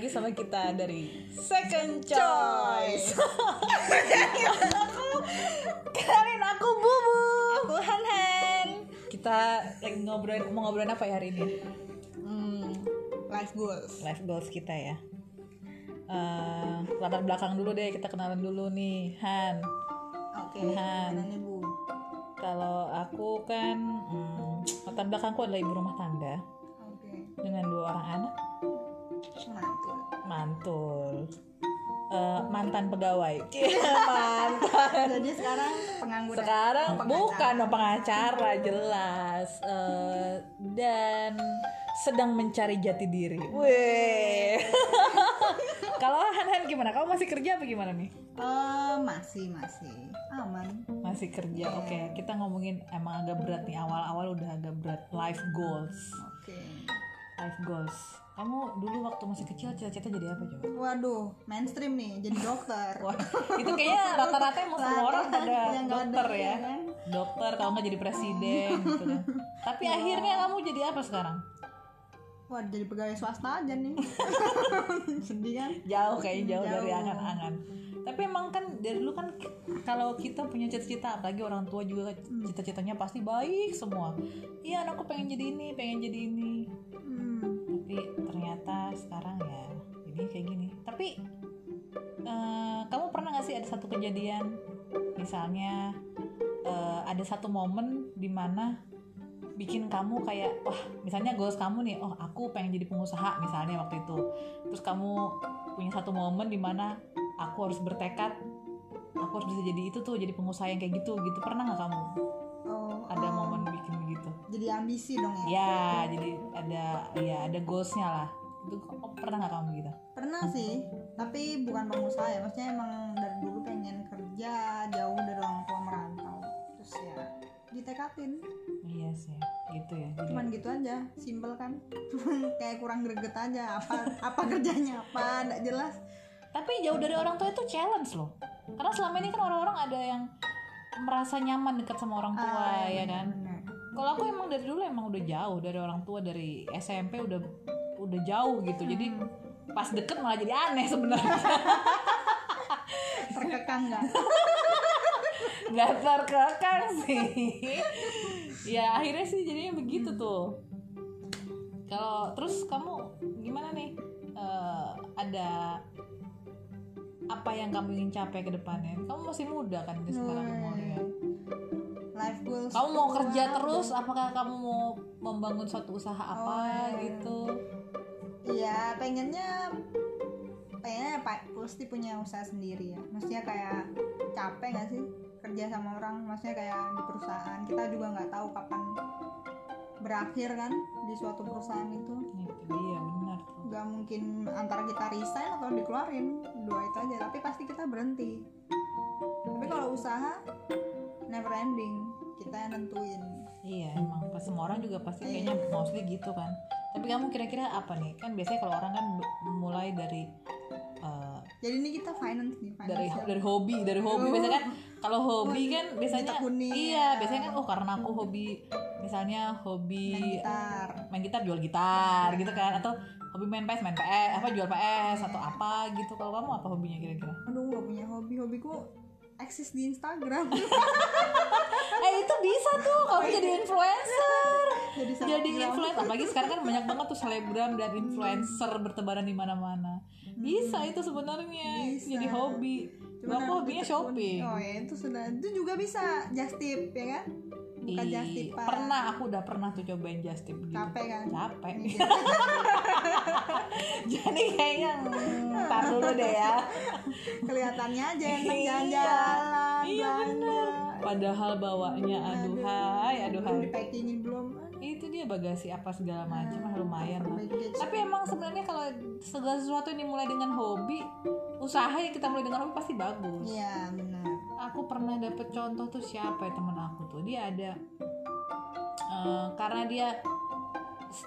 lagi sama kita dari Second Choice. Kenalin aku Bubu. Aku Han Han. Kita lagi ngobrolin mau ngobrolin apa ya hari ini? Hmm, life goals. Life goals kita ya. Eh, latar belakang dulu deh kita kenalan dulu nih Han. Oke, Han. gimana nih Bu? Kalau aku kan hmm, latar belakangku adalah ibu rumah tangga Oke, dengan dua orang anak mantul. mantul. Eh, mantan pegawai. Mantan. Jadi sekarang pengangguran. sekarang Pengacara. bukan pengacara jelas. Eh, dan sedang mencari jati diri. Weh. Kalau Han Han gimana? Kamu masih kerja apa gimana nih? Eh, masih masih. Aman. masih kerja. Oke kita ngomongin emang agak berat nih. Awal-awal udah agak berat. Life goals. Oke. life goals kamu dulu waktu masih kecil cita-cita jadi apa coba Waduh, mainstream nih, jadi dokter. Wah, itu kayaknya rata-rata emang semua orang pada nggak dokter ada, ya. ya kan? Dokter kalau nggak jadi presiden gitu kan. Tapi akhirnya kamu jadi apa sekarang? Wah, jadi pegawai swasta aja nih. Sedih kan? Jauh kayaknya jauh, Jauh. dari angan-angan. Tapi emang kan dari dulu kan kalau kita punya cita-cita, apalagi orang tua juga Hmm. cita-citanya pasti baik semua. Iya, anakku pengen jadi ini, pengen jadi ini. Hmm. Tapi ternyata sekarang ya jadi kayak gini. Tapi eh, kamu pernah nggak sih ada satu kejadian, misalnya eh, ada satu momen di mana bikin kamu kayak wah misalnya goals kamu nih oh aku pengen jadi pengusaha misalnya waktu itu. Terus kamu punya satu momen di mana aku harus bertekad aku harus bisa jadi itu tuh jadi pengusaha yang kayak gitu gitu. Pernah nggak kamu Jadi ambisi dong ya? ya jadi ada ya ada goalsnya lah itu kok pernah nggak kamu gitu Pernah sih, tapi bukan pengusaha ya. Maksudnya emang dari dulu pengen kerja jauh dari orang tua merantau. Terus ya ditekatin. iya sih gitu ya jadi Cuman gitu aja, simple kan. Kayak kurang greget aja. Apa apa kerjanya apa, enggak jelas. tapi jauh dari orang tua itu challenge loh karena selama ini kan orang-orang ada yang merasa nyaman dekat sama orang tua Ah, ya kan bener. Kalau aku emang dari dulu emang udah jauh dari orang tua dari SMP udah udah jauh gitu. Jadi pas deket malah jadi aneh sebenarnya. Terkekang enggak? nggak terkekang sih. Ya akhirnya sih jadinya begitu tuh. Kalau terus kamu gimana nih? Eh, ada apa yang kamu ingin capai ke depannya? Kamu masih muda kan sekarang umurnya Life goals. kamu mau kerja terus apakah kamu mau membangun suatu usaha apa Oh. gitu Iya, pengennya pengennya pak pasti punya usaha sendiri ya. Maksudnya kayak capek nggak sih kerja sama orang? Maksudnya kayak di perusahaan kita juga nggak tahu kapan berakhir kan di suatu perusahaan itu. itu dia benar tuh Nggak mungkin antara kita resign atau dikeluarin dua itu aja. Tapi pasti kita berhenti. Tapi kalau usaha never ending kita yang nentuin. iya emang. Pas semua orang juga pasti kayaknya mostly gitu kan. Tapi kamu kira-kira apa nih? Kan biasanya kalau orang kan mulai dari eh, Jadi ini kita finance nih, dari finance. dari hobi dari hobi. Oh. biasanya kan kalau hobi kan biasanya iya biasanya kan oh karena aku hobi misalnya hobi main gitar. main gitar jual gitar gitu kan. Atau hobi main PS main PS apa jual PS atau apa gitu. Kalau kamu apa hobinya kira-kira? Aduh gak punya hobi. Hobiku eksis di Instagram. Eh itu bisa tuh kamu jadi influencer. Jadi jadi influencer. Apalagi sekarang kan banyak banget tuh selebgram dan influencer bertebaran di mana-mana. Bisa itu sebenarnya. Jadi hobi. Cuman aku hobinya shopping Oh ya itu sudah Itu juga bisa Just tip ya kan Bukan Ih, just tipan pernah aku udah pernah tuh cobain just tip gitu. Capek kan? Capek. Iya. jadi kayaknya hmm, tar dulu deh ya. Kelihatannya aja Iya. jalan-jalan Iya, belanja. padahal bawanya aduhai aduhai. di packingin belum. Itu dia bagasi apa segala macam ah, lumayan lah. tapi emang sebenarnya kalau segala sesuatu yang dimulai dengan hobi usaha yang kita mulai dengan hobi pasti bagus. Iya benar aku pernah dapet contoh tuh siapa ya temen aku tuh. Dia ada eh, karena dia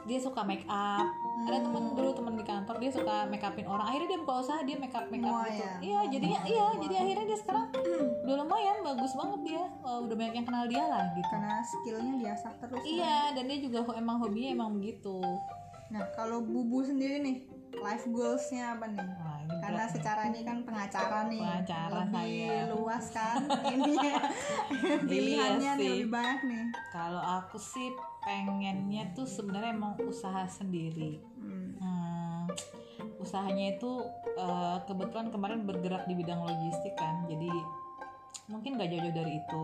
dia suka make up. Ada temen dulu temen di kantor dia suka make upin orang. Akhirnya dia buka usaha dia make up make up gitu. Ya. iya jadinya iya jadi akhirnya dia sekarang udah lumayan bagus banget dia. Eh, udah banyak yang kenal dia lah gitu. Karena skillnya diasah terus kan. iya dan dia juga emang hobinya emang begitu. Nah kalau bubu sendiri nih life goalsnya apa nih Nah, ini karena berat secara ini kan pengacara nih Pengacara lebih saya. luas kan ini ya pilihannya Iya nih lebih banyak nih Kalau aku sih pengennya tuh sebenarnya emang usaha sendiri. Hmm. Hmm, usahanya itu eh, kebetulan kemarin bergerak di bidang logistik kan, jadi mungkin gak jauh-jauh dari itu.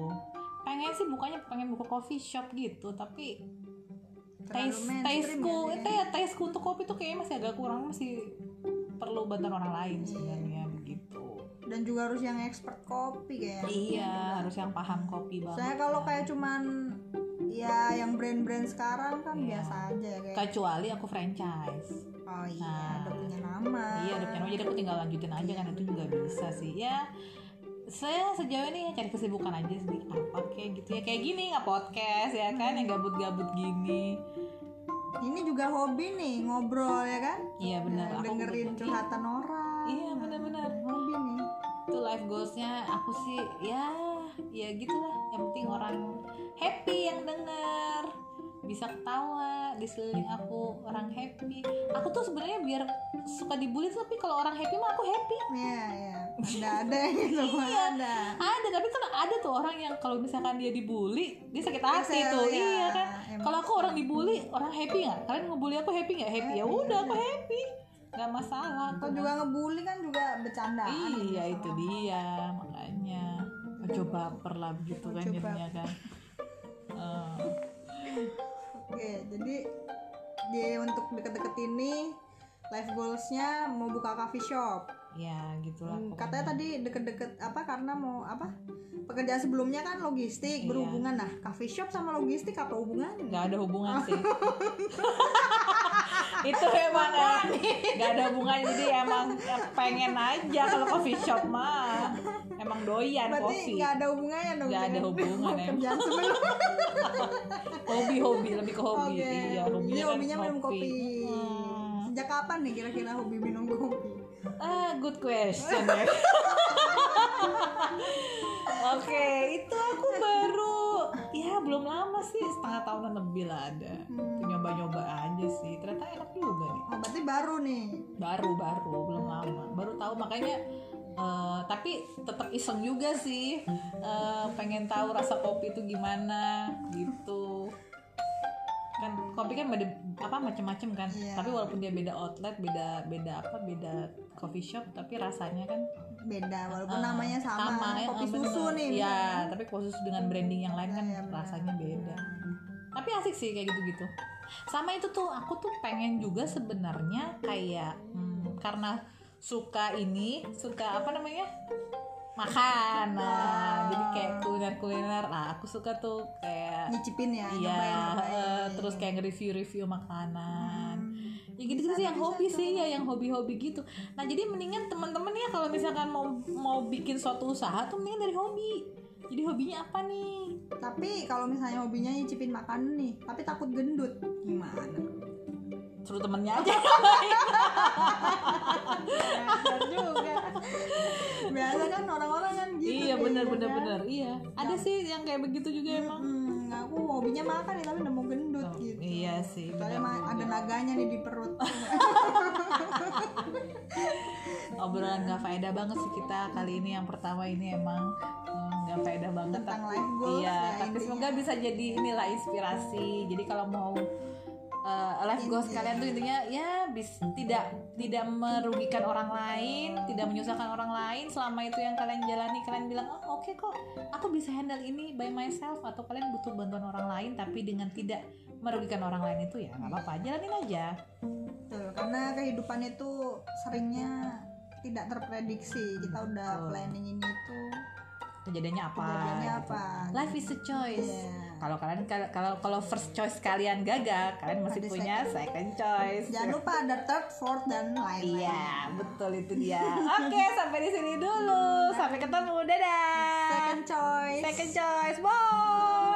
Pengen sih bukanya pengen buka coffee shop gitu, tapi tasteku ya, itu ya tasteku untuk kopi tuh kayaknya masih agak kurang, masih perlu bantuan orang lain sebenarnya begitu. dan juga harus yang expert kopi kayaknya Iya, harus yang paham kopi banget. saya kalau kayak cuman ya yang brand-brand sekarang kan Iya. biasa aja ya kayak kecuali aku franchise. oh iya Nah. udah punya nama Iya, udah punya nama, jadi aku tinggal lanjutin aja kan itu juga bisa sih. Ya, saya sejauh ini ya cari kesibukan aja sih apa kayak gitu ya kayak gini nggak podcast ya kan yang gabut-gabut gini. ini juga hobi nih ngobrol ya kan Iya benar. Nah, dengerin curhatan orang Iya benar-benar. hobi nih Itu life goalsnya aku sih ya ya gitulah. Yang penting orang happy yang denger bisa ketawa di sekeliling aku orang happy. Aku tuh sebenarnya biar suka dibully tapi kalau orang happy mah aku happy. Iya, iya. Ada ada yang gitu, Iya. ada. ada. Tapi kan ada tuh orang yang kalau misalkan dia dibully dia sakit hati Kesel, tuh. ya. iya kan? kalau aku orang dibully orang happy nggak? Kalian ngebully aku happy nggak? Happy. Ya udah aku happy. Nggak masalah aku juga ngebully kan juga bercandaan. iya gitu itu sama- dia makanya. Coba perlah begitu kan jadinya kan. Eh, Oke, jadi di untuk deket-deket ini life goalsnya mau buka coffee shop. ya gitulah Hmm, pokoknya. Katanya tadi deket-deket apa karena mau apa? Pekerjaan sebelumnya kan logistik Iya. berhubungan. Nah, coffee shop sama logistik apa hubungannya? nggak ada hubungan sih itu emang nggak ada hubungannya jadi emang eh, pengen aja kalau coffee shop mah emang doyan Berarti kopi nggak ada hubungannya dong Nggak ada hubungan, em. pekerjaan sebelumnya. hobi hobi lebih ke hobi Oke. iya hobinya, Jadi kan hobinya minum kopi. Hmm. Sejak kapan nih kira-kira hobi minum kopi? ah good question ya oke itu aku baru ya belum lama sih setengah tahunan lebih lah ada Hmm. nyoba nyoba aja sih ternyata enak juga nih Oh, berarti baru nih. baru baru belum lama baru tahu makanya eh, tapi tetap iseng juga sih Eh, pengen tahu rasa kopi itu gimana gitu kan kopi kan beda apa macam-macam kan Iya. tapi walaupun dia beda outlet beda beda apa beda coffee shop tapi rasanya kan Beda walaupun eh, namanya sama. ya, kopi susu bener. nih. Iya, misalnya. tapi khusus dengan branding yang lain kan Iya, benar. rasanya beda tapi asik sih kayak gitu-gitu sama itu tuh aku tuh pengen juga sebenarnya kayak hmm, karena suka ini suka apa namanya? Makan. Nah jadi kayak kuliner kuliner nah aku suka tuh kayak Nyicipin ya, iya eh, terus kayak nge-review review makanan ya gitu Bisa sih yang hobi sih ya yang hobi-hobi gitu. Nah jadi mendingan teman-teman ya kalau misalkan mau mau bikin suatu usaha tuh mendingan dari hobi. Jadi hobinya apa nih? Tapi kalau misalnya hobinya nyicipin makanan nih, tapi takut gendut, gimana? Suruh temennya aja Benar juga. Biasa kan orang-orang kan gitu. iya bener gitu bener kan. bener iya ada sih yang kayak begitu juga emang Hmm, aku hobinya makan nih tapi udah mau gendut Oh, gitu. iya sih, Soalnya benar juga. ada naganya nih di perut. obrolan gak faedah banget sih kita kali ini yang pertama ini emang nggak faedah banget Tentang tapi- life goals iya ya, tapi semoga bisa jadi inilah inspirasi jadi kalau mau uh, life goals kalian tuh intinya ya bis tidak tidak merugikan orang lain tidak menyusahkan orang lain selama itu yang kalian jalani kalian bilang oh oke kok aku bisa handle ini by myself atau kalian butuh bantuan orang lain tapi dengan tidak merugikan orang lain itu ya nggak apa-apa jalanin aja Betul, karena kehidupan itu seringnya tidak terprediksi. Kita udah Betul. planning ini itu kejadiannya apa kejadiannya gitu. apa. life is a choice Iya. kalau kalian kalau kalau first choice kalian gagal kalian masih Ada punya second choice Jangan lupa ada third, fourth dan lain-lain. Iya, betul itu dia. Oke, sampai di sini dulu. Sampai ketemu. Dadah. Second choice. Second choice. Bye.